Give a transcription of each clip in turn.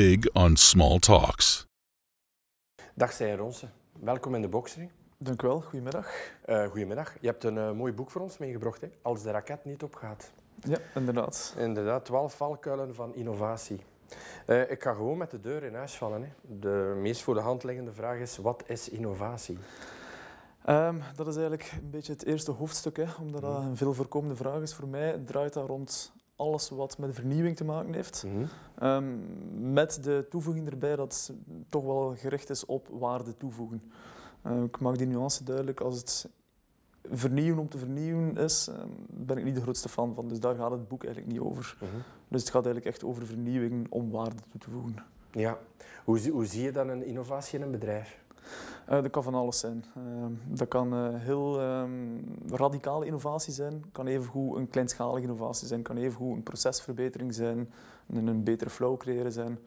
big on small talks. Dag Stijn Ronsen, welkom in de boxring. Dank u wel, goedemiddag. Uh, goedemiddag. Je hebt een uh, mooi boek voor ons meegebracht, hè? Als de raket niet opgaat. Ja, inderdaad. Inderdaad, 12 valkuilen van innovatie. Uh, ik ga gewoon met de deur in huis vallen. Hè. De meest voor de hand liggende vraag is, wat is innovatie? Um, dat is eigenlijk een beetje het eerste hoofdstuk, hè, omdat dat een veel voorkomende vraag is voor mij. Het draait daar rond alles wat met vernieuwing te maken heeft. Mm -hmm. um, met de toevoeging erbij dat het toch wel gericht is op waarde toevoegen. Uh, ik maak die nuance duidelijk. Als het vernieuwen om te vernieuwen is, uh, ben ik niet de grootste fan van. Dus daar gaat het boek eigenlijk niet over. Mm -hmm. Dus het gaat eigenlijk echt over vernieuwing om waarde toe te voegen. Ja. Hoe, hoe zie je dan een innovatie in een bedrijf? Uh, dat kan van alles zijn. Uh, dat kan uh, heel um, radicale innovatie zijn, kan evengoed een kleinschalige innovatie zijn, kan evengoed een procesverbetering zijn, een, een betere flow creëren zijn.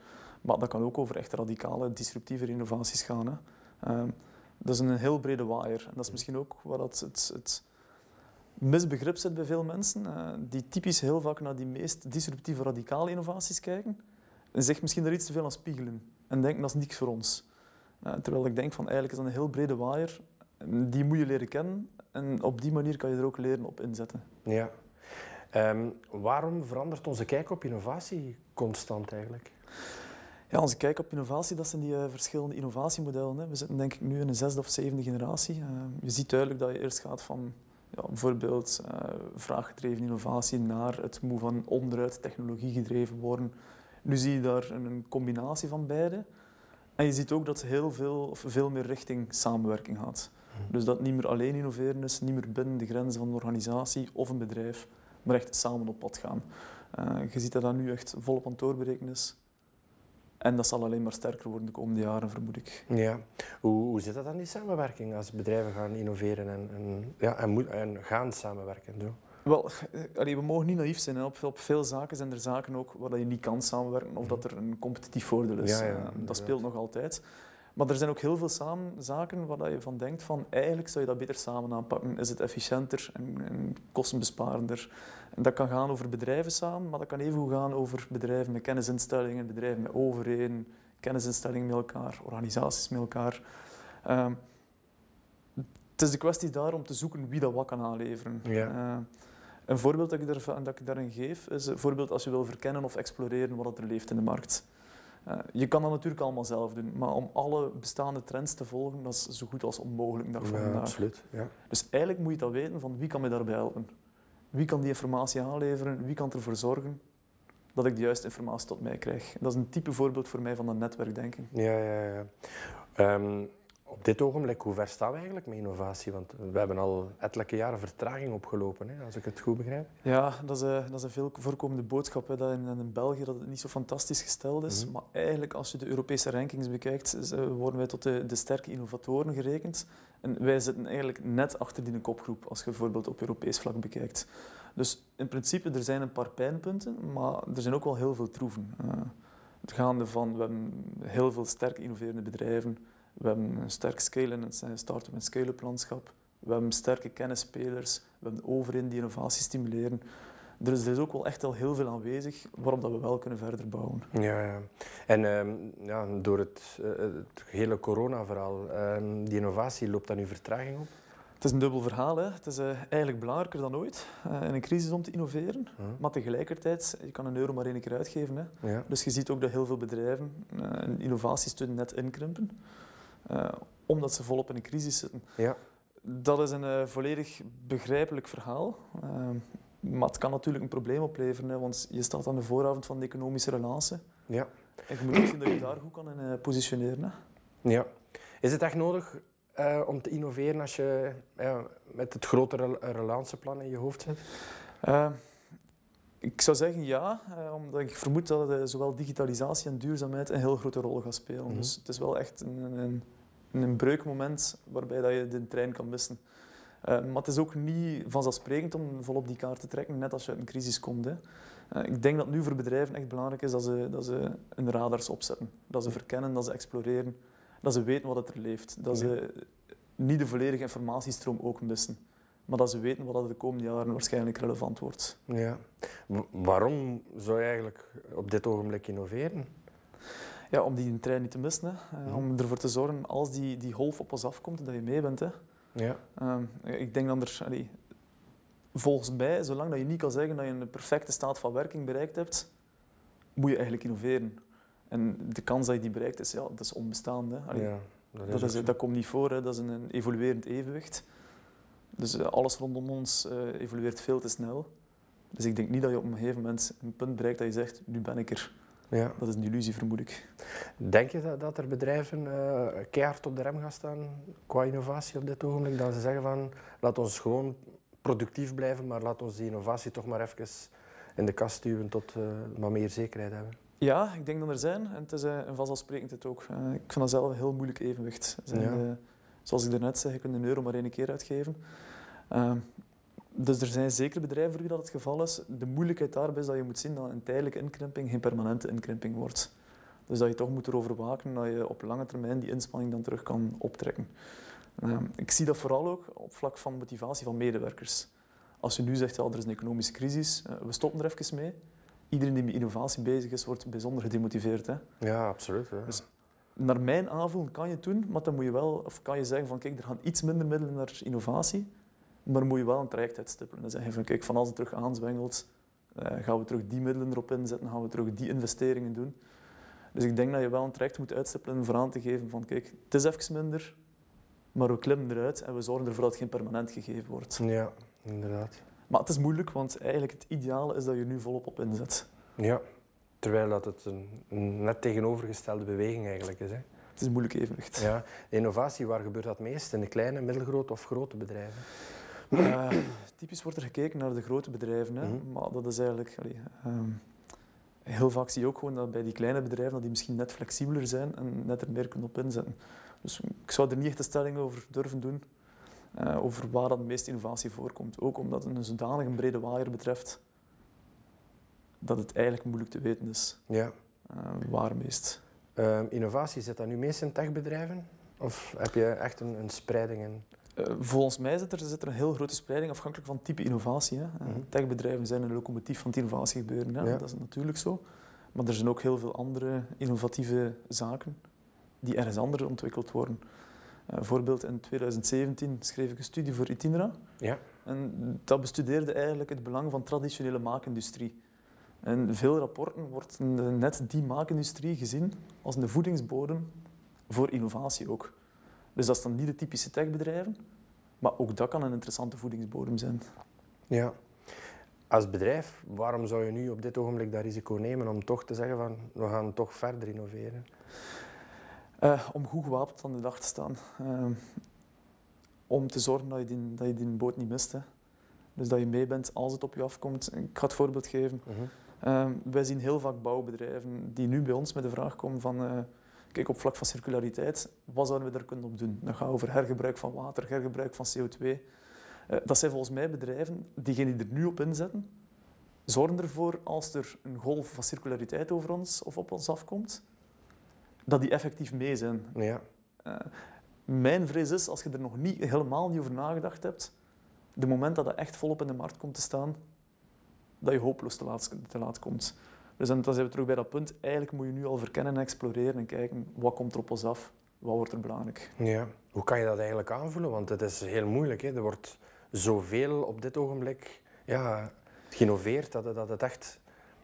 Maar dat kan ook over echt radicale, disruptieve innovaties gaan. Hè. Ehm, dat is een heel brede waaier. En dat is misschien ook wat het, het, misbegrip zit bij veel mensen, die typisch heel vaak naar die meest disruptieve, radicale innovaties kijken en zich misschien daar iets te veel aan spiegelen en denken dat is niks voor ons. Uh, terwijl ik denk van eigenlijk is dat een heel brede waaier. Die moet je leren kennen en op die manier kan je er ook leren op inzetten. Ja. Um, waarom verandert onze kijk op innovatie constant eigenlijk? Ja, onze kijk op innovatie, dat zijn die uh, verschillende innovatiemodellen. Hè. We zitten denk ik nu in een zesde of zevende generatie. Uh, je ziet duidelijk dat je eerst gaat van ja, bijvoorbeeld vraaggedreven innovatie naar het moet van onderuit technologie gedreven worden. Nu zie je daar een combinatie van beide. En je ziet ook dat heel veel, of veel meer richting samenwerking gaat. Dus dat niet meer alleen innoveren is, niet meer binnen de grenzen van een organisatie of een bedrijf, maar echt samen op pad gaan. Uh, je ziet dat dat nu echt volop aan doorbreken is. En dat zal alleen maar sterker worden de komende jaren, vermoed ik. Ja. Hoe, hoe zit dat dan, die samenwerking, als bedrijven gaan innoveren en, en, ja, en, en gaan samenwerken? Zo? Wel, allee, we mogen niet naïef zijn. Hè. Op, op, veel zaken zijn er zaken ook waar je niet kan samenwerken of dat er een competitief voordeel is. Ja, ja, uh, dat speelt nog altijd. Maar er zijn ook heel veel samen, zaken waar je van denkt van eigenlijk zou je dat beter samen aanpakken. Is het efficiënter en, en kostenbesparender? En dat kan gaan over bedrijven samen, maar dat kan even gaan over bedrijven met kennisinstellingen, bedrijven met overheden, kennisinstellingen met elkaar, organisaties met elkaar. Uh, het is de kwestie daar om te zoeken wie dat wat kan aanleveren. Ja. Uh, een voorbeeld dat ik, daar, dat ik daarin geef is een voorbeeld als je wil verkennen of exploreren wat er leeft in de markt. Uh, je kan dat natuurlijk allemaal zelf doen, maar om alle bestaande trends te volgen, dat is zo goed als onmogelijk dag van ja, vandaag. Absoluut, ja. Dus eigenlijk moet je dat weten van wie kan mij daarbij helpen. Wie kan die informatie aanleveren? Wie kan ervoor zorgen dat ik de juiste informatie tot mij krijg? Dat is een type voorbeeld voor mij van dat netwerkdenken. Ja, ja, ja. Um, op dit ogenblik, hoe ver staan we eigenlijk met innovatie? Want we hebben al ettelijke jaren vertraging opgelopen, hè, als ik het goed begrijp. Ja, dat is, een, dat is een veel voorkomende boodschap. Hè, dat in, in, België dat het niet zo fantastisch gesteld is. Mm -hmm. Maar eigenlijk, als je de Europese rankings bekijkt, worden wij tot de, de, sterke innovatoren gerekend. En wij zitten eigenlijk net achter die kopgroep, als je bijvoorbeeld op Europees vlak bekijkt. Dus in principe, er zijn een paar pijnpunten, maar er zijn ook wel heel veel troeven. Uh, het gaande van, we hebben heel veel sterk innoverende bedrijven. We hebben een sterk scale- en start-up- en scale-up landschap. We hebben sterke kennisspelers. We hebben overheden die innovatie stimuleren. Dus er is ook wel echt al heel veel aanwezig waarop dat we wel kunnen verder bouwen. Ja, ja. en um, ja, door het, uh, het hele corona-verhaal, um, die innovatie, loopt daar nu vertraging op? Het is een dubbel verhaal. Hè. Het is uh, eigenlijk belangrijker dan ooit uh, in een crisis om te innoveren. Uh -huh. Maar tegelijkertijd, je kan een euro maar één keer uitgeven. Hè. Ja. Dus je ziet ook dat heel veel bedrijven innovatiesteun net inkrimpen. Uh, omdat ze volop in een crisis zitten. Ja. Dat is een uh, volledig begrijpelijk verhaal. Uh, maar het kan natuurlijk een probleem opleveren, hè, want je staat aan de vooravond van de economische relance. Ja. En je moet ook zien dat je daar goed kan in positioneren. Hè. Ja. Is het echt nodig om te innoveren als je met het grotere relanceplan in je hoofd zit? Ik zou zeggen ja, omdat ik vermoed dat zowel digitalisatie en duurzaamheid een heel grote rol gaan spelen. Mm -hmm. Dus het is wel echt een, een, een breukmoment waarbij dat je de trein kan missen. Uh, maar het is ook niet vanzelfsprekend om volop die kaart te trekken, net als je uit een crisis komt. Hè. Uh, ik denk dat nu voor bedrijven echt belangrijk is dat ze, dat ze een radars opzetten. Dat ze verkennen, dat ze exploreren, dat ze weten wat er leeft. Dat ze niet de volledige informatiestroom ook missen. Maar dat ze weten wat de komende jaren waarschijnlijk relevant wordt. Ja. Waarom zou je eigenlijk op dit ogenblik innoveren? Ja, om die trein niet te missen. Hè. Uh, Om ervoor te zorgen, als die, die golf op ons afkomt, dat je mee bent. Hè. Ja. Uh, ik denk dat er... Allee, volgens mij, zolang dat je niet kan zeggen dat je een perfecte staat van werking bereikt hebt, moet je eigenlijk innoveren. En de kans dat je die bereikt, is, ja, dat is onbestaande. Allee, ja, dat, is dat, is, dat, komt niet voor, hè. dat is een evoluerend evenwicht. Dus uh, alles rondom ons uh, evolueert veel te snel. Dus ik denk niet dat je op een gegeven moment een punt bereikt dat je zegt, nu ben ik er. Ja. Dat is een illusie, vermoed ik. Denk je dat, dat er bedrijven uh, keihard op de rem gaan staan qua innovatie op dit ogenblik? Dat ze zeggen van, laat ons gewoon productief blijven, maar laat ons die innovatie toch maar even in de kast stuwen tot uh, wat meer zekerheid hebben? Ja, ik denk dat er zijn. En het is uh, een vanzelfsprekendheid ook. Ik vind dat zelf een heel moeilijk evenwicht. Zijn, ja. Zoals ik daarnet zei, je kunt een euro maar één keer uitgeven. Ehm, dus er zijn zeker bedrijven voor wie dat het geval is. De moeilijkheid daarbij is dat je moet zien dat een tijdelijke inkrimping geen permanente inkrimping wordt. Dus dat je toch moet erover waken dat je op lange termijn die inspanning dan terug kan optrekken. Uh, ik zie dat vooral ook op vlak van motivatie van medewerkers. Als je nu zegt, ja, er is een economische crisis, uh, we stoppen er even mee. Iedereen die met innovatie bezig is, wordt bijzonder gedemotiveerd. Hè? Ja, absoluut. Hè. Dus naar mijn aanvoelen kan je het doen, maar dan moet je wel, of kan je zeggen van kijk, er gaan iets minder middelen naar innovatie, maar dan moet je wel een traject uitstippelen. Dan zeg je van kijk, van als het terug aanzwengelt, uh, gaan we terug die middelen erop inzetten, gaan we terug die investeringen doen. Dus ik denk dat je wel een traject moet uitstippelen voor aan te geven van kijk, het is even minder, maar we klimmen eruit en we zorgen ervoor dat het geen permanent gegeven wordt. Ja, inderdaad. Maar het is moeilijk, want eigenlijk het ideale is dat je nu volop op inzet. Ja, terwijl dat het een, net tegenovergestelde beweging eigenlijk is. Hè? Het is moeilijk evenwicht. Ja. Innovatie, waar gebeurt dat meest? In de kleine, middelgrote of grote bedrijven? Uh, typisch wordt er gekeken naar de grote bedrijven, hè. Mm -hmm. maar dat is eigenlijk... Allee, um, heel vaak zie je ook gewoon dat bij die kleine bedrijven dat die misschien net flexibeler zijn en net er meer kunnen op inzetten. Dus ik zou er niet echt een stelling over durven doen, uh, over waar dat de meeste innovatie voorkomt. Ook omdat het een zodanig een brede waaier betreft, dat het eigenlijk moeilijk te weten is ja. uh, waar meest. Uh, innovatie, zit dat nu meest in techbedrijven? Of heb je echt een, een spreiding in... Uh, volgens mij zit er, zit er een heel grote spreiding afhankelijk van type innovatie. Hè. Uh, mm-hmm. Techbedrijven zijn een locomotief van het innovatiegebeuren, hè. Ja. dat is natuurlijk zo. Maar er zijn ook heel veel andere innovatieve zaken die ergens anders ontwikkeld worden. Uh, bijvoorbeeld in 2017 schreef ik een studie voor Itinera. Ja. En dat bestudeerde eigenlijk het belang van traditionele maakindustrie. In veel rapporten wordt net die maakindustrie gezien als een voedingsbodem voor innovatie ook. Dus dat is dan niet de typische techbedrijven, maar ook dat kan een interessante voedingsbodem zijn. Ja. Als bedrijf, waarom zou je nu op dit ogenblik dat risico nemen om toch te zeggen van we gaan toch verder innoveren? Uh, om goed gewapend aan de dag te staan. Uh, om te zorgen dat je die, dat je die boot niet mist. Hè. Dus dat je mee bent als het op je afkomt. Ik ga het voorbeeld geven. Uh -huh. Uh, wij zien heel vaak bouwbedrijven die nu bij ons met de vraag komen van... eh, Kijk, op vlak van circulariteit, wat zouden we daar kunnen op doen? Dat gaat over hergebruik van water, hergebruik van CO2. Uh, dat zijn volgens mij bedrijven, diegenen die er nu op inzetten, zorgen ervoor als er een golf van circulariteit over ons of op ons afkomt, dat die effectief mee zijn. Ja. Uh, mijn vrees is, als je er nog niet, helemaal niet over nagedacht hebt, de moment dat dat echt volop in de markt komt te staan, dat je hopeloos te laat, te laat komt. Dus dan zijn we terug bij dat punt. Eigenlijk moet je nu al verkennen en exploreren en kijken wat komt er op ons af, wat wordt er belangrijk. Ja. Hoe kan je dat eigenlijk aanvoelen? Want het is heel moeilijk. Hè? Er wordt zoveel op dit ogenblik ja, geïnnoveerd dat, dat het echt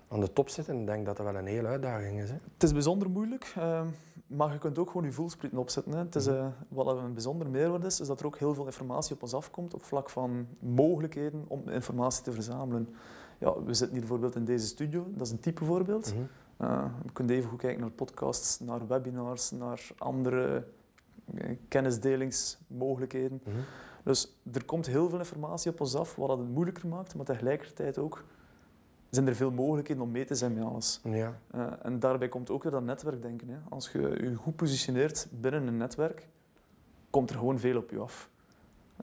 aan de top zit. En ik denk dat dat wel een hele uitdaging is. Hè? Het is bijzonder moeilijk, uh, maar je kunt ook gewoon je voelsprieten opzetten. Hè. Het is, uh, wat een bijzonder meerwaarde is, is dat er ook heel veel informatie op ons afkomt op vlak van mogelijkheden om informatie te verzamelen. Ja, we zitten hier bijvoorbeeld in deze studio, dat is een type voorbeeld. Mm -hmm. uh, we kunnen even goed kijken naar podcasts, naar webinars, naar andere uh, kennisdelingsmogelijkheden. Mm -hmm. Dus er komt heel veel informatie op ons af, wat het moeilijker maakt, maar tegelijkertijd ook zijn er veel mogelijkheden om mee te zijn met alles. Ja. Uh, en daarbij komt ook weer dat netwerkdenken. Hè. Als je je goed positioneert binnen een netwerk, komt er gewoon veel op je af.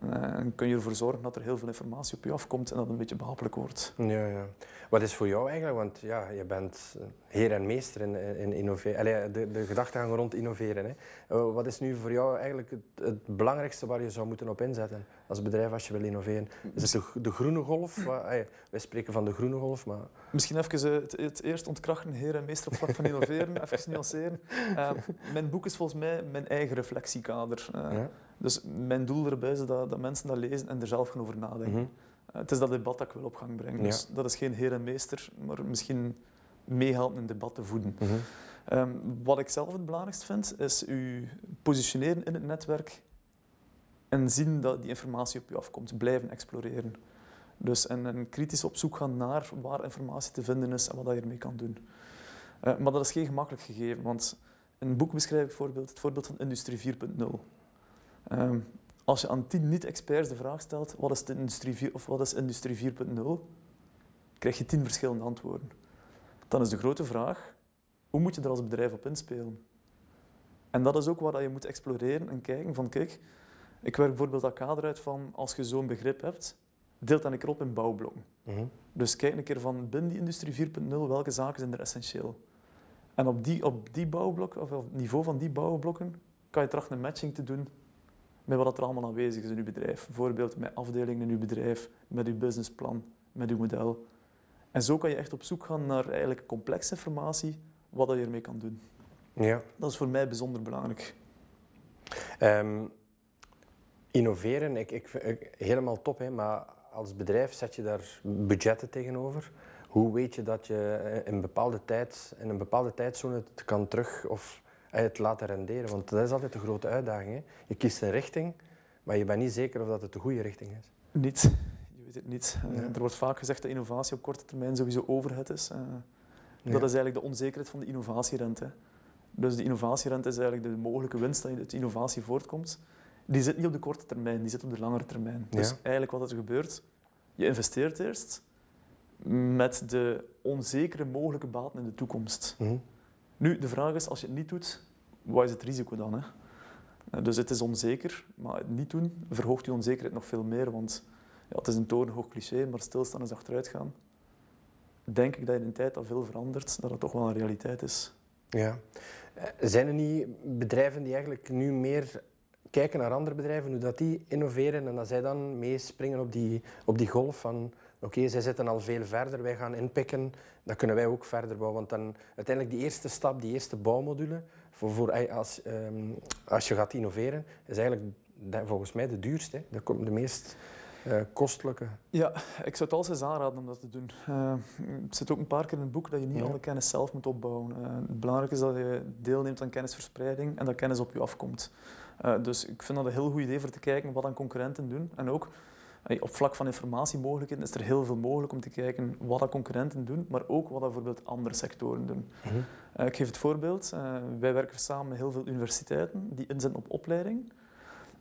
En kun je ervoor zorgen dat er heel veel informatie op je afkomt en dat het een beetje behapelijk wordt. Ja, ja. Wat is voor jou eigenlijk, want ja, je bent heer en meester in, in innoveren, de, de gedachtegang rond innoveren. Hè. Eh, wat is nu voor jou eigenlijk het, het, belangrijkste waar je zou moeten op inzetten als bedrijf als je wil innoveren? Is het de, de groene golf? Wij spreken van de groene golf, maar... Misschien even het, het eerst ontkrachten, heer en meester op vlak van innoveren, even nuanceren. Uh, mijn boek is volgens mij mijn eigen reflectiekader. Uh, ja? Dus mijn doel erbij is dat, dat, mensen dat lezen en er zelf gaan over nadenken. Mhm. Eh, het is dat debat dat ik wil op gang brengen. Dus dat is geen heer en meester, maar misschien meehelpen een debat te voeden. Mhm. Ehm, wat ik zelf het belangrijkste vind, is u positioneren in het netwerk en zien dat die informatie op u afkomt. Blijven exploreren. Dus en, en kritisch op zoek gaan naar waar informatie te vinden is en wat je ermee kan doen. Uh, maar dat is geen gemakkelijk gegeven, want in een boek beschrijf ik bijvoorbeeld het voorbeeld van Industrie 4.0. Um, als je aan tien niet-experts de vraag stelt, wat is, de industrie 4, of wat is industrie 4.0, krijg je tien verschillende antwoorden. Dan is de grote vraag, hoe moet je er als bedrijf op inspelen? En dat is ook waar je moet exploreren en kijken van, kijk, ik werk bijvoorbeeld dat kader uit van, als je zo'n begrip hebt, deelt dan een keer op in bouwblokken. Mhm. Dus kijk een keer van, binnen die industrie 4.0, welke zaken zijn er essentieel? En op die, op die bouwblokken, of op het niveau van die bouwblokken, kan je trachten een matching te doen met wat er allemaal aanwezig is in uw bedrijf. Bijvoorbeeld met afdelingen in uw bedrijf, met uw businessplan, met uw model. En zo kan je echt op zoek gaan naar eigenlijk complexe informatie, wat je ermee kan doen. Ja. Dat is voor mij bijzonder belangrijk. Um, innoveren, ik, ik, ik, helemaal top, hè, maar als bedrijf zet je daar budgetten tegenover. Hoe weet je dat je in een bepaalde tijd, in een bepaalde tijdzone het kan terug of het laten renderen. Want dat is altijd de grote uitdaging. Hè. Je kiest een richting, maar je bent niet zeker of dat het de goede richting is. Niet. Je weet het niet. Eh, er wordt vaak gezegd dat innovatie op korte termijn sowieso overhead is. Uh, dat is eigenlijk de onzekerheid van de innovatierente. Dus de innovatierente is eigenlijk de mogelijke winst dat uit innovatie voortkomt. Die zit niet op de korte termijn, die zit op de langere termijn. Dus eigenlijk wat er gebeurt, je investeert eerst met de onzekere mogelijke baten in de toekomst. Mhm. Nu, de vraag is, als je het niet doet, wat is het risico dan? Hè? Eh, dus het is onzeker, maar het niet doen verhoogt die onzekerheid nog veel meer. Want ja, het is een torenhoog cliché, maar stilstaan is achteruit gaan. Denk ik dat in een tijd dat veel verandert, dat het toch wel een realiteit is. Ja. Eh, zijn er niet bedrijven die eigenlijk nu meer kijken naar andere bedrijven, hoe dat die innoveren en dat zij dan meespringen op die, op die golf van oké, zij zitten al veel verder, wij gaan inpikken, dan kunnen wij ook verder bouwen. Want dan uiteindelijk die eerste stap, die eerste bouwmodule, voor, voor als, um, als je gaat innoveren, is eigenlijk volgens mij de duurste, de, de meest uh, kostelijke. Ja, ik zou het altijd aanraden om dat te doen. Uh, het zit ook een paar keer in het boek dat je niet alle kennis zelf moet opbouwen. Uh, het belangrijke is dat je deelneemt aan kennisverspreiding en dat kennis op je afkomt. dus ik vind dat een heel goed idee voor te kijken wat aan concurrenten doen. En ook op vlak van informatiemogelijkheden is er heel veel mogelijk om te kijken wat dat concurrenten doen, maar ook wat dat bijvoorbeeld andere sectoren doen. Mhm. Eh, ik geef het voorbeeld. Uh, wij werken samen met heel veel universiteiten die inzetten op opleiding.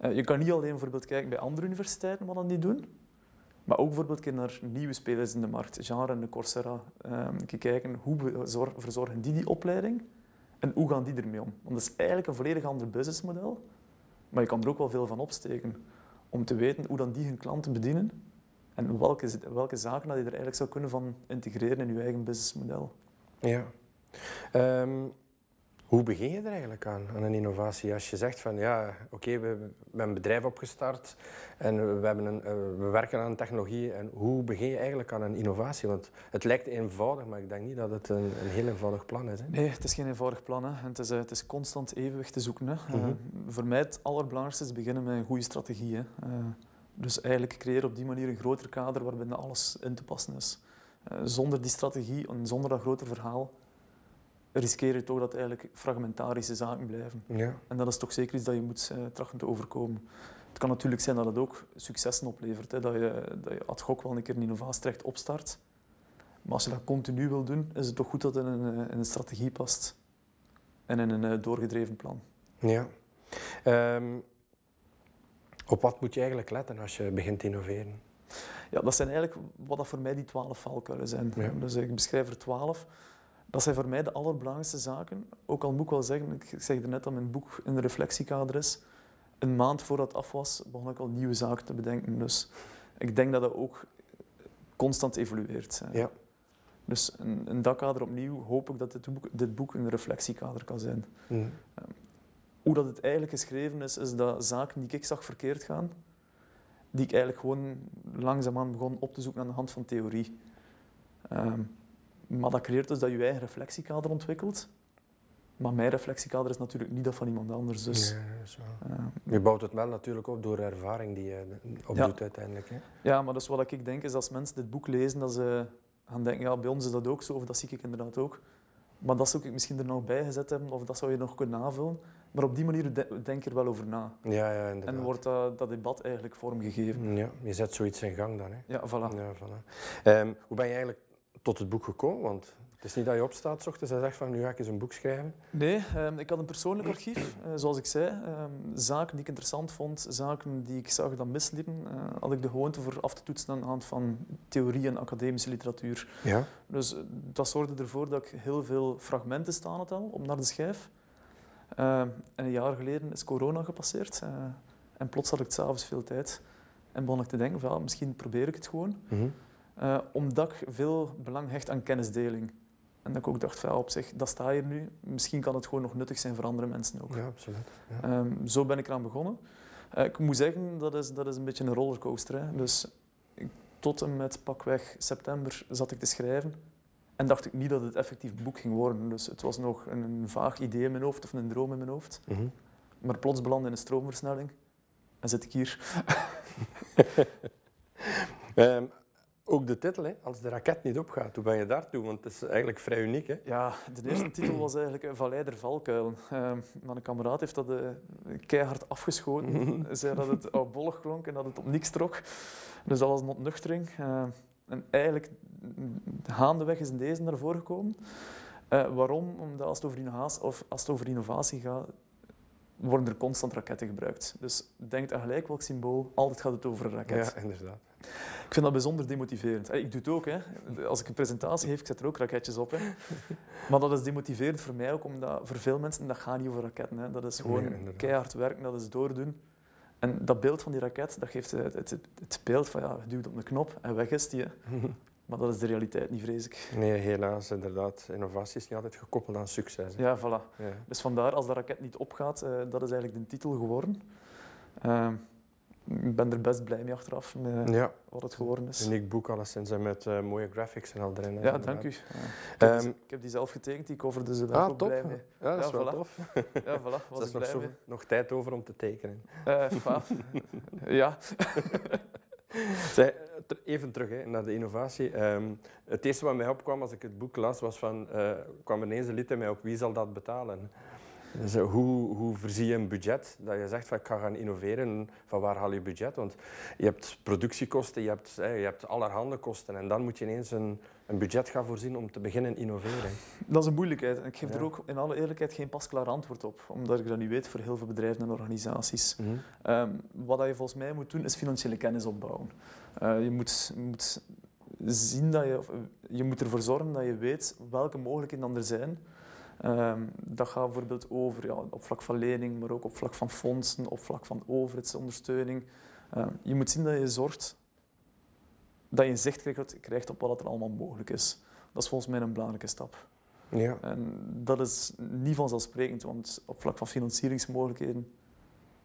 Uh, je kan niet alleen bijvoorbeeld kijken bij andere universiteiten wat dan die doen, maar ook bijvoorbeeld naar nieuwe spelers in de markt, genre en de Coursera. kijken hoe verzorgen die die opleiding en hoe gaan die ermee om. Want dat is eigenlijk een volledig ander businessmodel, maar je kan er ook wel veel van opsteken om te weten hoe dan die hun klanten bedienen en welke, welke zaken dat je er eigenlijk zou kunnen van integreren in je eigen businessmodel. Ja. Um, hoe begin je er eigenlijk aan, aan een innovatie? Als je zegt van ja, oké, we, hebben een bedrijf opgestart en we, hebben een, eh, we werken aan een technologie. En hoe begin je eigenlijk aan een innovatie? Want het lijkt eenvoudig, maar ik denk niet dat het een, een heel eenvoudig plan is. Hè? Nee, het is geen eenvoudig plan. Hè. Het, is, eh, het is constant evenwicht te zoeken. Hè. Eh, mhm. voor mij het allerbelangrijkste is beginnen met een goede strategie. Hè. dus eigenlijk creëren op die manier een groter kader waarbinnen alles in te passen is. zonder die strategie en zonder dat grote verhaal riskeer je toch dat eigenlijk fragmentarische zaken blijven. Ja. En dat is toch zeker iets dat je moet uh, trachten te overkomen. Het kan natuurlijk zijn dat het ook successen oplevert. Hè, dat, je, dat je ad hoc wel een keer een innovatierecht opstart. Maar als je dat continu wil doen, is het toch goed dat het in een, eh, in een strategie past. En in een uh, doorgedreven plan. Ja. Um, op wat moet je eigenlijk letten als je begint te innoveren? Ja, dat zijn eigenlijk wat dat voor mij die twaalf valkuilen zijn. Ja. Dus ik beschrijf er twaalf. Dat zijn voor mij de allerbelangrijkste zaken. Ook al moet ik wel zeggen, ik zeg net dat mijn boek een reflectiekader is. een maand voordat het af was, begon ik al nieuwe zaken te bedenken. Dus ik denk dat dat ook constant evolueert. Ja. Dus in, in dat kader opnieuw hoop ik dat dit boek, dit boek een reflectiekader kan zijn. Mm. Hoe dat het eigenlijk geschreven is, is dat zaken die ik zag verkeerd gaan, die ik eigenlijk gewoon langzaamaan begon op te zoeken aan de hand van theorie. Ehm, maar dat creëert dus dat je eigen reflectiekader ontwikkelt. Maar mijn reflectiekader is natuurlijk niet dat van iemand anders. Dus, ja, zo. je bouwt het wel natuurlijk op door ervaring die je opdoet uiteindelijk. Hè? Ja, maar dus wat ik denk is als mensen dit boek lezen, dat ze gaan denken, ja, bij ons is dat ook zo, of dat zie ik inderdaad ook. Maar dat zou ik misschien er nog bij gezet hebben, of dat zou je nog kunnen navullen. Maar op die manier denk je er wel over na. Ja, ja, inderdaad. En wordt dat, dat debat eigenlijk vormgegeven. Ja, je zet zoiets in gang dan. Hè? Ja, voilà. Ja, voilà. Ehm, hoe ben je eigenlijk tot het boek gekomen? Want het is niet dat je opstaat s ochtends en zegt van nu ga ik eens een boek schrijven. Nee, um, ik had een persoonlijk archief, uh, zoals ik zei. Um, zaken die ik interessant vond, zaken die ik zag dat misliepen, uh, had ik de gewoonte voor af te toetsen aan de hand van theorie en academische literatuur. Ja. Dus uh, dat zorgde ervoor dat ik heel veel fragmenten staan had al op naar de schijf. en een jaar geleden is corona gepasseerd en plots had ik s'avonds veel tijd. En begon ik te denken, van, misschien probeer ik het gewoon. Mm -hmm. Uh, omdat ik veel belang hecht aan kennisdeling. En dat ik ook dacht, van, op zich, dat staat hier nu. Misschien kan het gewoon nog nuttig zijn voor andere mensen ook. Ja, absoluut. Ja. Um, zo ben ik eraan begonnen. Uh, ik moet zeggen, dat is, dat is een beetje een rollercoaster. Hè. Dus ik, tot en met pakweg september zat ik te schrijven. En dacht ik niet dat het effectief boek ging worden. Dus het was nog een, een vaag idee in mijn hoofd of een droom in mijn hoofd. Mm -hmm. Maar plots belandde in een stroomversnelling. En zit ik hier. um, ook de titel, hè? als de raket niet opgaat, hoe ben je daartoe? Want het is eigenlijk vrij uniek. Hè? Ja, de eerste titel was eigenlijk Vallei der Valkuilen. Uh, mijn kameraad heeft dat uh, keihard afgeschoten. zei dat het oudbollig klonk en dat het op niks trok. Dus dat was een ontnuchtering. Uh, en eigenlijk, gaandeweg is deze naar voren gekomen. waarom? Omdat als het, over innovatie, of als het over innovatie gaat, worden er constant raketten gebruikt. Dus denk aan gelijk welk symbool, altijd gaat het over een raket. Ja, inderdaad. Ik vind dat bijzonder demotiverend. Ik doe het ook. Hè. Als ik een presentatie geef, ik zet er ook raketjes op. Hè. Maar dat is demotiverend voor mij ook, omdat voor veel mensen, dat gaat niet over raketten. Hè. Dat is gewoon nee, keihard werken, dat is doordoen. En dat beeld van die raket, dat geeft het, het, het beeld van, ja, je duwt op een knop en weg is die. Maar dat is de realiteit niet, vrees ik. Nee, helaas, inderdaad. Innovatie is niet altijd gekoppeld aan succes. Hè. Ja, voilà. Ja. Dus vandaar, als de raket niet opgaat, uh, dat is eigenlijk de titel geworden. Uh, ik ben er best blij mee achteraf, met ja. wat het geworden is. Een uniek boek alleszins en met uh, mooie graphics en al erin. Ja, inderdaad. dank u. Ja. Ik, heb um, ik, heb die zelf getekend, die cover, dus daar ah, ook top. blij mee. Ja, dat is wel voilà. tof. Ja, voilà. Was er is nog, zo, mee. nog tijd over om te tekenen. Uh, ja. Even terug hè, naar de innovatie. Um, het eerste wat mij opkwam als ik het boek las, was van, uh, kwam ineens een lied in mij op wie zal dat betalen? Dus, hoe, hoe voorzie je een budget? Dat je zegt van ik ga gaan innoveren, van waar haal je budget? Want je hebt productiekosten, je hebt, hè, je hebt allerhande kosten en dan moet je ineens een, een budget gaan voorzien om te beginnen innoveren. Dat is een moeilijkheid. Ik geef ja. er ook in alle eerlijkheid geen pasklaar antwoord op, omdat ik dat niet weet voor heel veel bedrijven en organisaties. Mm -hmm. um, wat je volgens mij moet doen, is financiële kennis opbouwen. Uh, je moet, moet zien dat je, je moet ervoor zorgen dat je weet welke mogelijkheden er zijn. Um, dat gaat bijvoorbeeld over ja, op vlak van lening, maar ook op vlak van fondsen, op vlak van overheidsondersteuning. Um, je moet zien dat je zorgt dat je een zicht krijgt, krijgt op wat er allemaal mogelijk is. Dat is volgens mij een belangrijke stap. Ja. En dat is niet vanzelfsprekend, want op vlak van financieringsmogelijkheden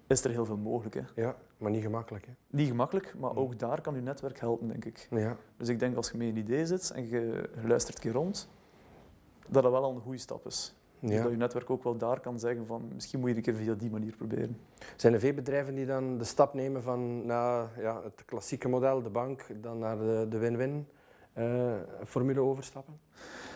is er heel veel mogelijk. Hè. Ja, maar niet gemakkelijk. Hè? Niet gemakkelijk, maar ook daar kan je netwerk helpen, denk ik. Ja. Dus ik denk als je met een idee zit en je luistert een keer rond, dat dat wel al een goede stap is. Ja. Dus dat je netwerk ook wel daar kan zeggen van misschien moet je een keer via die manier proberen. Zijn er veel bedrijven die dan de stap nemen van na ja, het klassieke model, de bank, dan naar de, de win-win uh, formule overstappen?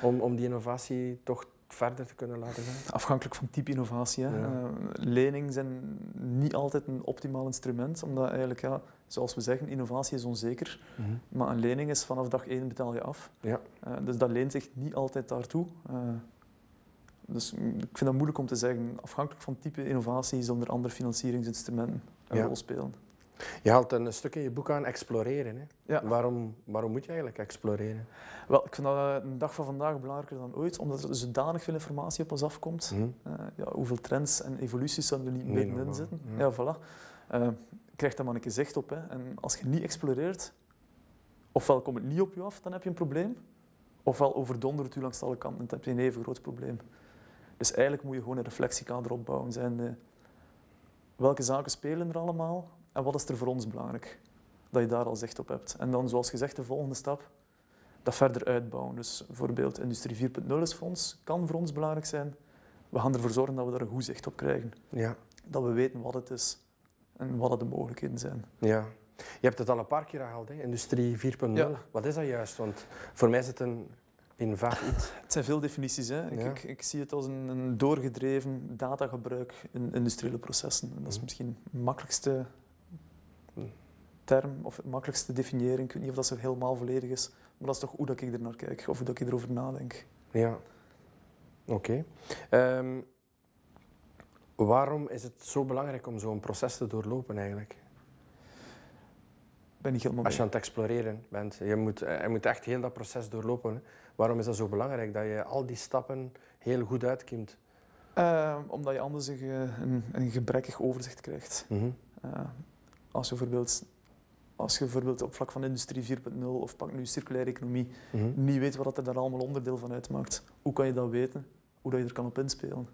Om, om die innovatie toch verder te kunnen laten gaan? Afhankelijk van type innovatie. Hè. Ja. Uh, leningen zijn niet altijd een optimaal instrument, omdat eigenlijk, ja, zoals we zeggen, innovatie is onzeker. Mm -hmm. Maar een lening is vanaf dag één betaal je af. Ja. Uh, dus dat leent zich niet altijd daartoe. Uh, dus ik vind dat moeilijk om te zeggen. Afhankelijk van type innovatie zullen er andere financieringsinstrumenten een Ja. rol spelen. Je haalt een stuk in je boek aan exploreren. Hè? Ja. Waarom, waarom moet je eigenlijk exploreren? Wel, ik vind dat eh, een dag van vandaag belangrijker dan ooit, omdat er zodanig veel informatie op ons afkomt. Mhm. Eh, ja, hoeveel trends en evoluties zouden er niet nee, middenin zitten? Ja, voilà. Uh, krijg daar maar een keer zicht op. Hè. En als je niet exploreert, ofwel komt het niet op je af, dan heb je een probleem. Ofwel overdondert u langs alle kanten, dan heb je een even groot probleem. Dus eigenlijk moet je gewoon een reflectiekader opbouwen. Zijn welke zaken spelen er allemaal en wat is er voor ons belangrijk? Dat je daar al zicht op hebt. En dan, zoals gezegd, de volgende stap, dat verder uitbouwen. Dus bijvoorbeeld Industrie 4.0 is voor ons, kan voor ons belangrijk zijn. We gaan ervoor zorgen dat we daar een goed zicht op krijgen. Ja. Dat we weten wat het is en wat de mogelijkheden zijn. Ja. Je hebt het al een paar keer gehaald, hè? Industrie 4.0. Wat is dat juist? Want voor mij is het een in vaak iets. Het zijn veel definities. Hè. Ik, ik, ik, zie het als een, een, doorgedreven datagebruik in industriële processen. dat is mhm. misschien de makkelijkste term of de makkelijkste definiëring. Ik weet niet of dat zo helemaal volledig is, maar dat is toch hoe dat ik er naar kijk of hoe dat ik erover nadenk. Ja, oké. Ehm, waarom is het zo belangrijk om zo'n proces te doorlopen eigenlijk? Ben ik helemaal Als je aan het exploreren bent, je moet, eh, je moet echt heel dat proces doorlopen. Waarom is dat zo belangrijk, dat je al die stappen heel goed uitkimt? Uh, omdat je anders een, een, een gebrekkig overzicht krijgt. Mhm. Eh, als, je bijvoorbeeld, als je bijvoorbeeld op vlak van industrie 4.0 of pak nu circulaire economie mhm. niet weet wat er daar allemaal onderdeel van uitmaakt, hoe kan je dat weten? Hoe dat je er kan op inspelen?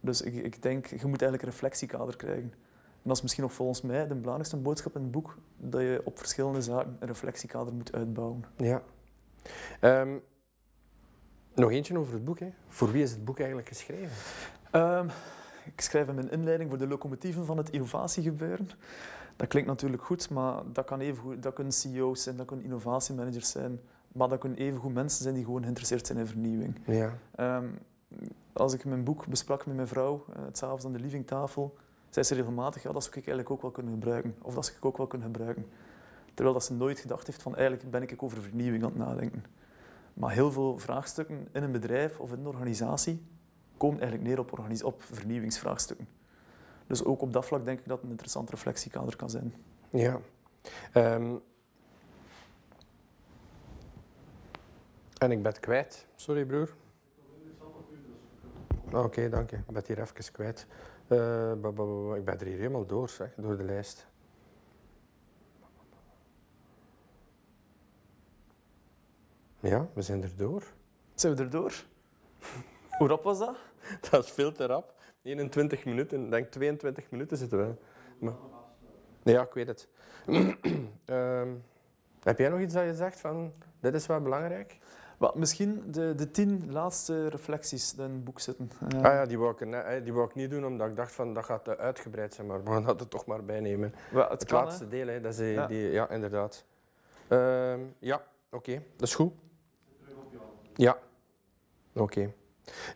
Dus ik, ik denk, je moet eigenlijk een reflectiekader krijgen. En dat is misschien nog volgens mij de belangrijkste boodschap in het boek, dat je op verschillende zaken een reflectiekader moet uitbouwen. Ja. Ehm, nog eentje over het boek. Hè. Voor wie is het boek eigenlijk geschreven? Um, ik schrijf in mijn inleiding voor de locomotieven van het innovatiegebeuren. Dat klinkt natuurlijk goed, maar dat, kan even goed, dat kunnen CEO's zijn, dat kunnen innovatiemanagers zijn, maar dat kunnen evengoed mensen zijn die gewoon geïnteresseerd zijn in vernieuwing. Ja. Um, als ik mijn boek besprak met mijn vrouw, uh, het s'avonds aan de livingtafel, zei ze regelmatig, ja, dat zou ik eigenlijk ook wel kunnen gebruiken. Of dat zou ik ook wel kunnen gebruiken. Terwijl dat ze nooit gedacht heeft van, eigenlijk ben ik over vernieuwing aan het nadenken. Maar heel veel vraagstukken in een bedrijf of in een organisatie komen eigenlijk neer op, op vernieuwingsvraagstukken. Dus ook op dat vlak denk ik dat het een interessant reflectiekader kan zijn. Ja. Um, en ik ben het kwijt. Sorry, broer. Oké, okay, dank je. Ik ben hier even kwijt. Uh, ik ben er hier helemaal door, zeg, door de lijst. Ja, we zijn er door. Zijn we er door? Hoe rap was dat? Dat is veel te rap. 21 minuten, ik denk 22 minuten zitten we. Maar... Ja, ik weet het. Ehm, heb jij nog iets dat je zegt van, dit is wel belangrijk? Well, misschien de, de tien laatste reflecties in het boek zitten. Uh... Ah ja, die wou, ik, eh, die wou ik niet doen, omdat ik dacht van dat gaat uitgebreid zijn, maar we gaan dat er toch maar bij nemen. Well, het, laatste deel, hè, dat is ja. Die, ja, inderdaad. Uh, ja, oké, dat is goed. Ja, oké.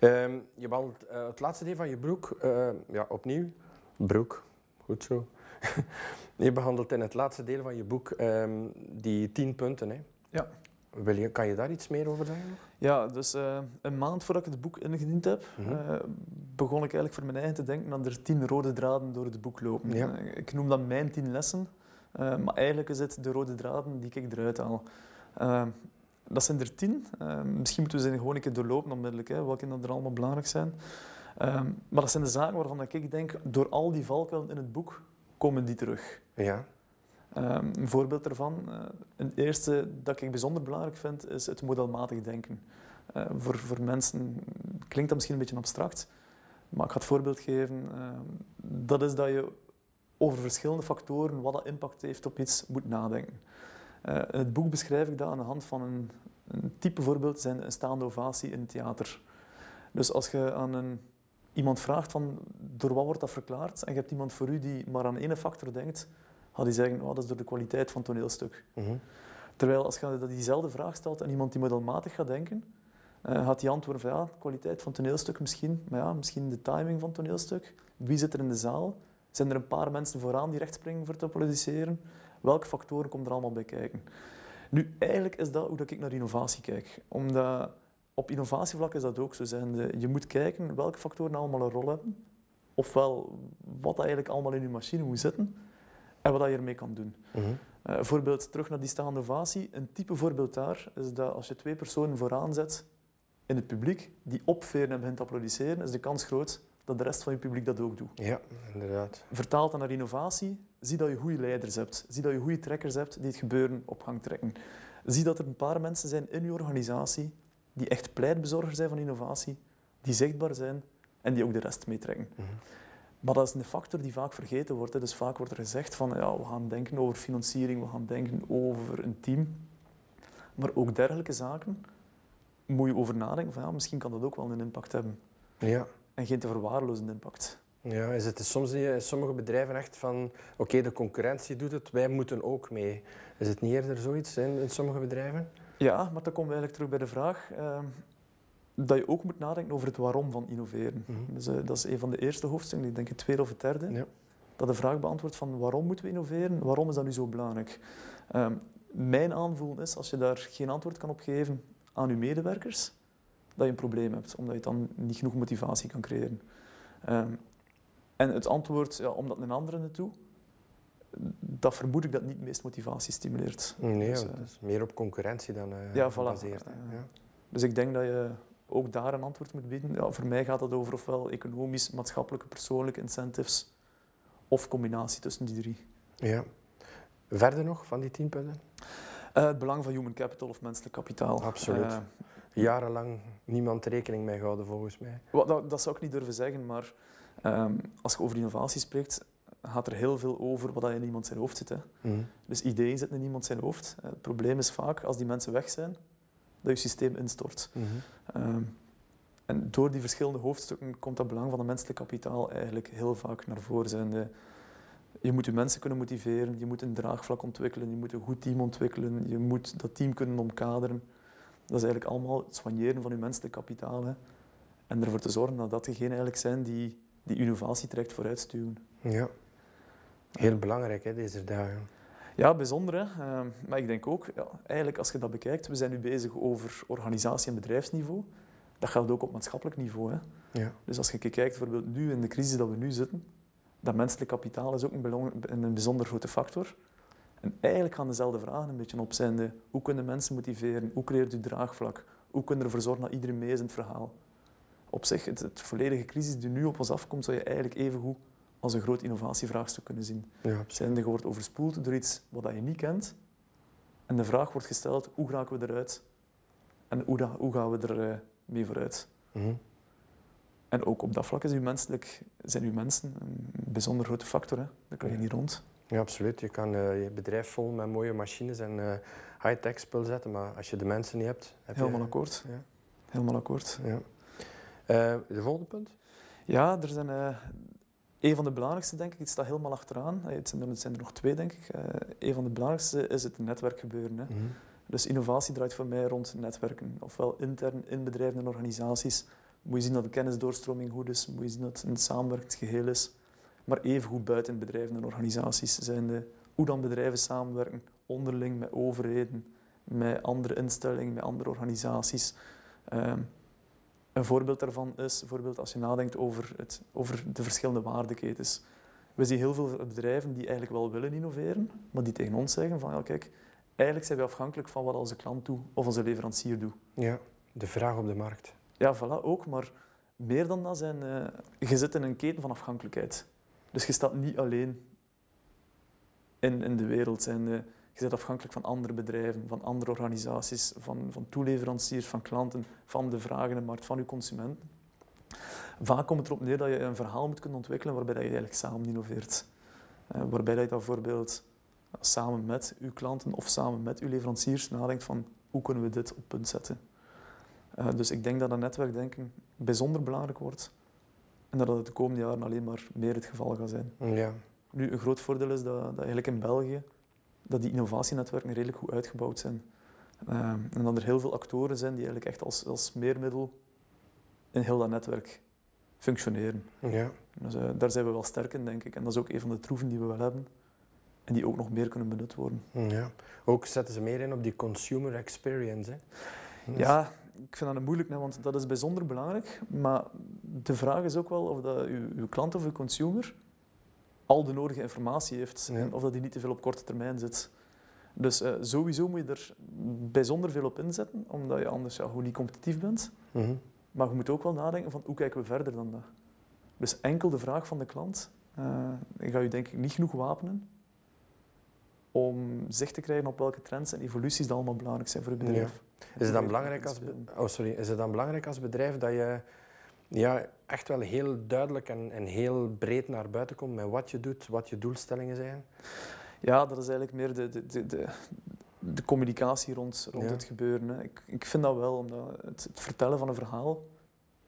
Ehm, je behandelt uh, het laatste deel van je broek, uh, ja, opnieuw, broek, goed zo. je behandelt in het laatste deel van je boek um, die tien punten. Hè. Ja. Wil je, kan je daar iets meer over zeggen? Ja, dus uh, een maand voordat ik het boek ingediend heb, mm begon ik eigenlijk voor mijn eigen te denken aan er tien rode draden door het boek lopen. Ja. ik noem dat mijn tien lessen, maar eigenlijk is het de rode draden die ik eruit haal. Dat zijn er tien. Ehm, misschien moeten we ze gewoon een keer doorlopen onmiddellijk, hè, welke er allemaal belangrijk zijn. Ehm, maar dat zijn de zaken waarvan ik denk, door al die valkuilen in het boek, komen die terug. Ja. Um, een voorbeeld daarvan, uh, een eerste dat ik bijzonder belangrijk vind, is het modelmatig denken. Uh, voor, voor mensen klinkt dat misschien een beetje abstract, maar ik ga het voorbeeld geven. dat is dat je over verschillende factoren, wat dat impact heeft op iets, moet nadenken. Uh, in het boek beschrijf ik dat aan de hand van een, een type voorbeeld, zijn een staande ovatie in het theater. Dus als je aan een, iemand vraagt van door wat wordt dat verklaard en je hebt iemand voor u die maar aan één factor denkt, gaat hij zeggen, oh, dat is door de kwaliteit van het toneelstuk. Mhm. Terwijl als je diezelfde vraag stelt aan iemand die modelmatig gaat denken, uh, gaat die antwoorden van ja, kwaliteit van toneelstuk misschien, maar ja, misschien de timing van het toneelstuk. Wie zit er in de zaal? Zijn er een paar mensen vooraan die recht springen voor te produceren? Welke factoren komen er allemaal bij kijken? Nu, eigenlijk is dat hoe dat ik naar innovatie kijk. Omdat op innovatievlak is dat ook zo. Zijn. Je moet kijken welke factoren allemaal een rol hebben. Ofwel wat eigenlijk allemaal in je machine moet zitten. en wat je ermee kan doen. Mm voorbeeld terug naar die staande innovatie. Een type voorbeeld daar is dat als je twee personen vooraan zet in het publiek die opveren en begint te applaudisseren, is de kans groot dat de rest van je publiek dat ook doet. Ja, inderdaad. Vertaalt dan naar innovatie, zie dat je goede leiders hebt. Zie dat je goede trekkers hebt die het gebeuren op gang trekken. Zie dat er een paar mensen zijn in je organisatie die echt pleitbezorger zijn van innovatie, die zichtbaar zijn en die ook de rest meetrekken. Mm Maar dat is een factor die vaak vergeten wordt. Dus vaak wordt er gezegd van ja, we gaan denken over financiering, we gaan denken over een team. Maar ook dergelijke zaken moet je over nadenken van ja, misschien kan dat ook wel een impact hebben. Ja. En geen te verwaarlozende impact. Ja, is het soms in sommige bedrijven echt van oké, de concurrentie doet het, wij moeten ook mee. Is het niet eerder zoiets in, in sommige bedrijven? Ja, maar dan komen we eigenlijk terug bij de vraag uh, dat je ook moet nadenken over het waarom van innoveren. Mm dus, uh, dat is een van de eerste hoofdstukken, ik denk het tweede of het derde. Ja. Dat de vraag beantwoordt van waarom moeten we innoveren, waarom is dat nu zo belangrijk? Uh, mijn aanvoel is, als je daar geen antwoord kan op geven aan je medewerkers, dat je een probleem hebt, omdat je dan niet genoeg motivatie kan creëren. Ehm, en het antwoord, ja, omdat een andere het doet, dat vermoed ik dat niet het meest motivatie stimuleert. Nee, dus, uh, is meer op concurrentie dan uh, ja, gebaseerd. ja. Dus ik denk dat je ook daar een antwoord moet bieden. Ja, voor mij gaat het over ofwel economisch, maatschappelijke, persoonlijke incentives of combinatie tussen die drie. Ja. Verder nog van die tien punten? Uh, het belang van human capital of menselijk kapitaal. Absoluut. Jarenlang niemand rekening mee gehouden volgens mij. dat, dat, zou ik niet durven zeggen, maar um, als je over innovatie spreekt, gaat er heel veel over wat in iemand zijn hoofd zit. Hè. Mm. Dus ideeën zitten in iemand zijn hoofd. Het probleem is vaak, als die mensen weg zijn, dat je systeem instort. Mm -hmm. um, en door die verschillende hoofdstukken komt dat belang van het menselijk kapitaal eigenlijk heel vaak naar voren. Je moet je mensen kunnen motiveren, je moet een draagvlak ontwikkelen, je moet een goed team ontwikkelen, je moet dat team kunnen omkaderen. Dat is eigenlijk allemaal het soigneren van je menselijk kapitaal. Hè. En ervoor te zorgen dat dat degenen eigenlijk zijn die die innovatietraject vooruitstuwen. Ja, heel belangrijk hè, deze dagen. Ja, bijzonder. Hè? Uh, maar ik denk ook, ja, eigenlijk als je dat bekijkt, we zijn nu bezig over organisatie- en bedrijfsniveau. Dat geldt ook op maatschappelijk niveau. Hè? Ja. Dus als je kijkt bijvoorbeeld nu in de crisis dat we nu zitten, dat menselijk kapitaal is ook een, een bijzonder grote factor. En eigenlijk gaan dezelfde vragen een beetje op zijn. De, hoe kunnen mensen motiveren? Hoe creëert u draagvlak? Hoe kunnen we ervoor zorgen dat iedereen mee is in het verhaal? op zich, het, het, volledige crisis die nu op ons afkomt, zou je eigenlijk even goed als een groot innovatievraagstuk kunnen zien. Ja, Zijnde, je wordt overspoeld door iets wat je niet kent. En de vraag wordt gesteld, hoe raken we eruit? En hoe, hoe gaan we er uh, mee vooruit? Mm En ook op dat vlak is uw menselijk, zijn uw mensen een bijzonder grote factor. Hè? Daar kan je niet rond. Ja, absoluut. Je kan uh, je bedrijf vol met mooie machines en uh, high-tech spul zetten, maar als je de mensen niet hebt... Heb Helemaal je... akkoord. Ja. Helemaal akkoord. Ja. Uh, de volgende punt? Ja, er zijn een van de belangrijkste, denk ik, het staat helemaal achteraan. Het zijn er, zijn er nog twee, denk ik. Een van de belangrijkste is het netwerkgebeuren. Hè. Mm -hmm. Dus innovatie draait voor mij rond netwerken. Ofwel intern in bedrijven en organisaties. Moet je zien dat de kennisdoorstroming goed is. Moet je zien dat het een samenwerkend geheel is. Maar even goed buiten bedrijven en organisaties zijn de, hoe dan bedrijven samenwerken, onderling met overheden, met andere instellingen, met andere organisaties. Um, een voorbeeld daarvan is bijvoorbeeld als je nadenkt over, het, over de verschillende waardeketens. We zien heel veel bedrijven die eigenlijk wel willen innoveren, maar die tegen ons zeggen van ja, kijk, eigenlijk zijn we afhankelijk van wat onze klant doet of onze leverancier doet. Ja, de vraag op de markt. Ja, voilà, ook. Maar meer dan dat zijn... Uh, je zit in een keten van afhankelijkheid. Dus je staat niet alleen in, in de wereld. Uh, je bent afhankelijk van andere bedrijven, van andere organisaties, van, van toeleveranciers, van klanten, van de vragen in de markt, van je consumenten. Vaak komt het erop neer dat je een verhaal moet kunnen ontwikkelen waarbij je eigenlijk samen innoveert. Uh, waarbij je dat bijvoorbeeld samen met uw klanten of samen met uw leveranciers nadenkt van hoe kunnen we dit op punt zetten. Uh, dus ik denk dat dat netwerkdenken bijzonder belangrijk wordt en dat het de komende jaren alleen maar meer het geval gaat zijn. Ja. Nu, een groot voordeel is dat, dat eigenlijk in België dat die innovatienetwerken redelijk goed uitgebouwd zijn. Uh, en dat er heel veel actoren zijn die eigenlijk echt als, als meermiddel in heel dat netwerk functioneren. Ja. Dus uh, daar zijn we wel sterk in, denk ik. En dat is ook een van de troeven die we wel hebben. En die ook nog meer kunnen benut worden. Ja. Ook zetten ze meer in op die consumer experience. Hè? Ja, ik vind dat een moeilijk, want dat is bijzonder belangrijk. Maar de vraag is ook wel of dat uw, uw klant of uw consumer al de nodige informatie heeft en of dat hij niet te veel op korte termijn zit. Dus uh, sowieso moet je er bijzonder veel op inzetten, omdat je anders ja, gewoon niet competitief bent. Mhm. Maar je moet ook wel nadenken van hoe kijken we verder dan dat. Dus enkel de vraag van de klant, uh, ga je denk ik niet genoeg wapenen om zicht te krijgen op welke trends en evoluties dat allemaal belangrijk zijn voor je bedrijf. Is, het dan belangrijk als, oh, sorry. is het dan belangrijk als bedrijf dat je ja, echt wel heel duidelijk en, en heel breed naar buiten komt met wat je doet, wat je doelstellingen zijn? Ja, dat is eigenlijk meer de, de, de, de, de communicatie rond, rond het gebeuren. Hè. Ik, ik vind dat wel, omdat het, het, vertellen van een verhaal,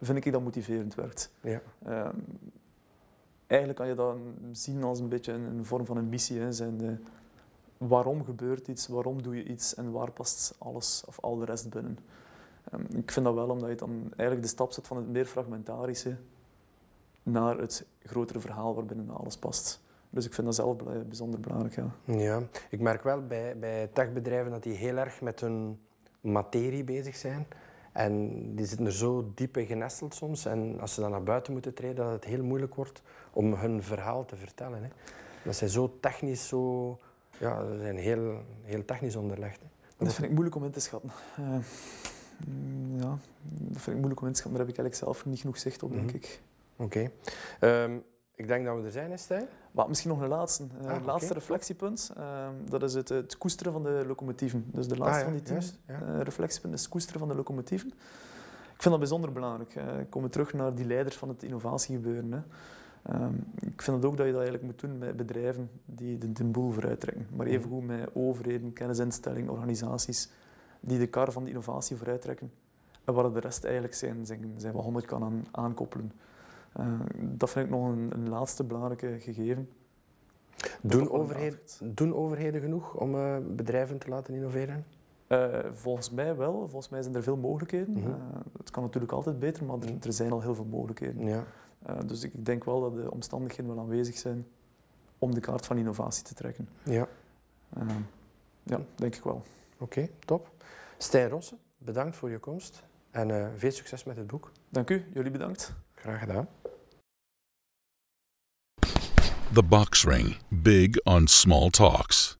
vind ik dat motiverend werkt. Ja. Um, eigenlijk kan je dat zien als een beetje een, een vorm van een missie. Hè. Zijn de, waarom gebeurt iets, waarom doe je iets en waar past alles of al de rest binnen. Um, ik vind dat wel omdat je dan eigenlijk de stap zet van het meer fragmentarische naar het grotere verhaal waarbinnen alles past. Dus ik vind dat zelf bijzonder belangrijk. Ja, ja ik merk wel bij, bij techbedrijven dat die heel erg met hun materie bezig zijn. En die zitten er zo diep in genesteld soms. En als ze dan naar buiten moeten treden, dat het heel moeilijk wordt om hun verhaal te vertellen. Hè. Dat zijn zo technisch, zo... Ja, ze zijn heel, heel technisch onderlegd. Hè. Dat vind ik moeilijk om in te schatten. Uh, ja, dat vind ik moeilijk om in te schatten. Daar heb ik eigenlijk zelf niet genoeg zicht op, denk mhm. ik. Oké. Okay. Um, ehm, ik denk dat we er zijn, Stijn. Maar misschien nog een laatste, uh, ah, laatste reflectiepunt. Uh, dat is het, het, koesteren van de locomotieven. Dus de laatste ah, van die tien ja. uh, reflectiepunten is het koesteren van de locomotieven. Ik vind dat bijzonder belangrijk. ik kom terug naar die leiders van het innovatiegebeuren. Hè. Um, ik vind het ook dat je dat eigenlijk moet doen met bedrijven die de, de boel vooruit trekken. Maar mm. evengoed met overheden, kennisinstellingen, organisaties die de kar van de innovatie vooruit trekken. En waar de rest eigenlijk zijn, zijn, zijn wat honderd kan aan, aankoppelen. Uh, dat vind ik nog een, een laatste belangrijke gegeven. Doen, overheden, doen overheden genoeg om uh, bedrijven te laten innoveren? Uh, volgens mij wel. Volgens mij zijn er veel mogelijkheden. Mm het kan natuurlijk altijd beter, maar er, mhm. er zijn al heel veel mogelijkheden. Ja. Dus ik, denk wel dat de omstandigheden wel aanwezig zijn om de kaart van innovatie te trekken. Ja, ja denk ik wel. Oké, top. Stijn Rossen, bedankt voor je komst en veel succes met het boek. Dank u, jullie bedankt. Graag gedaan. The Box Ring. Big on small talks.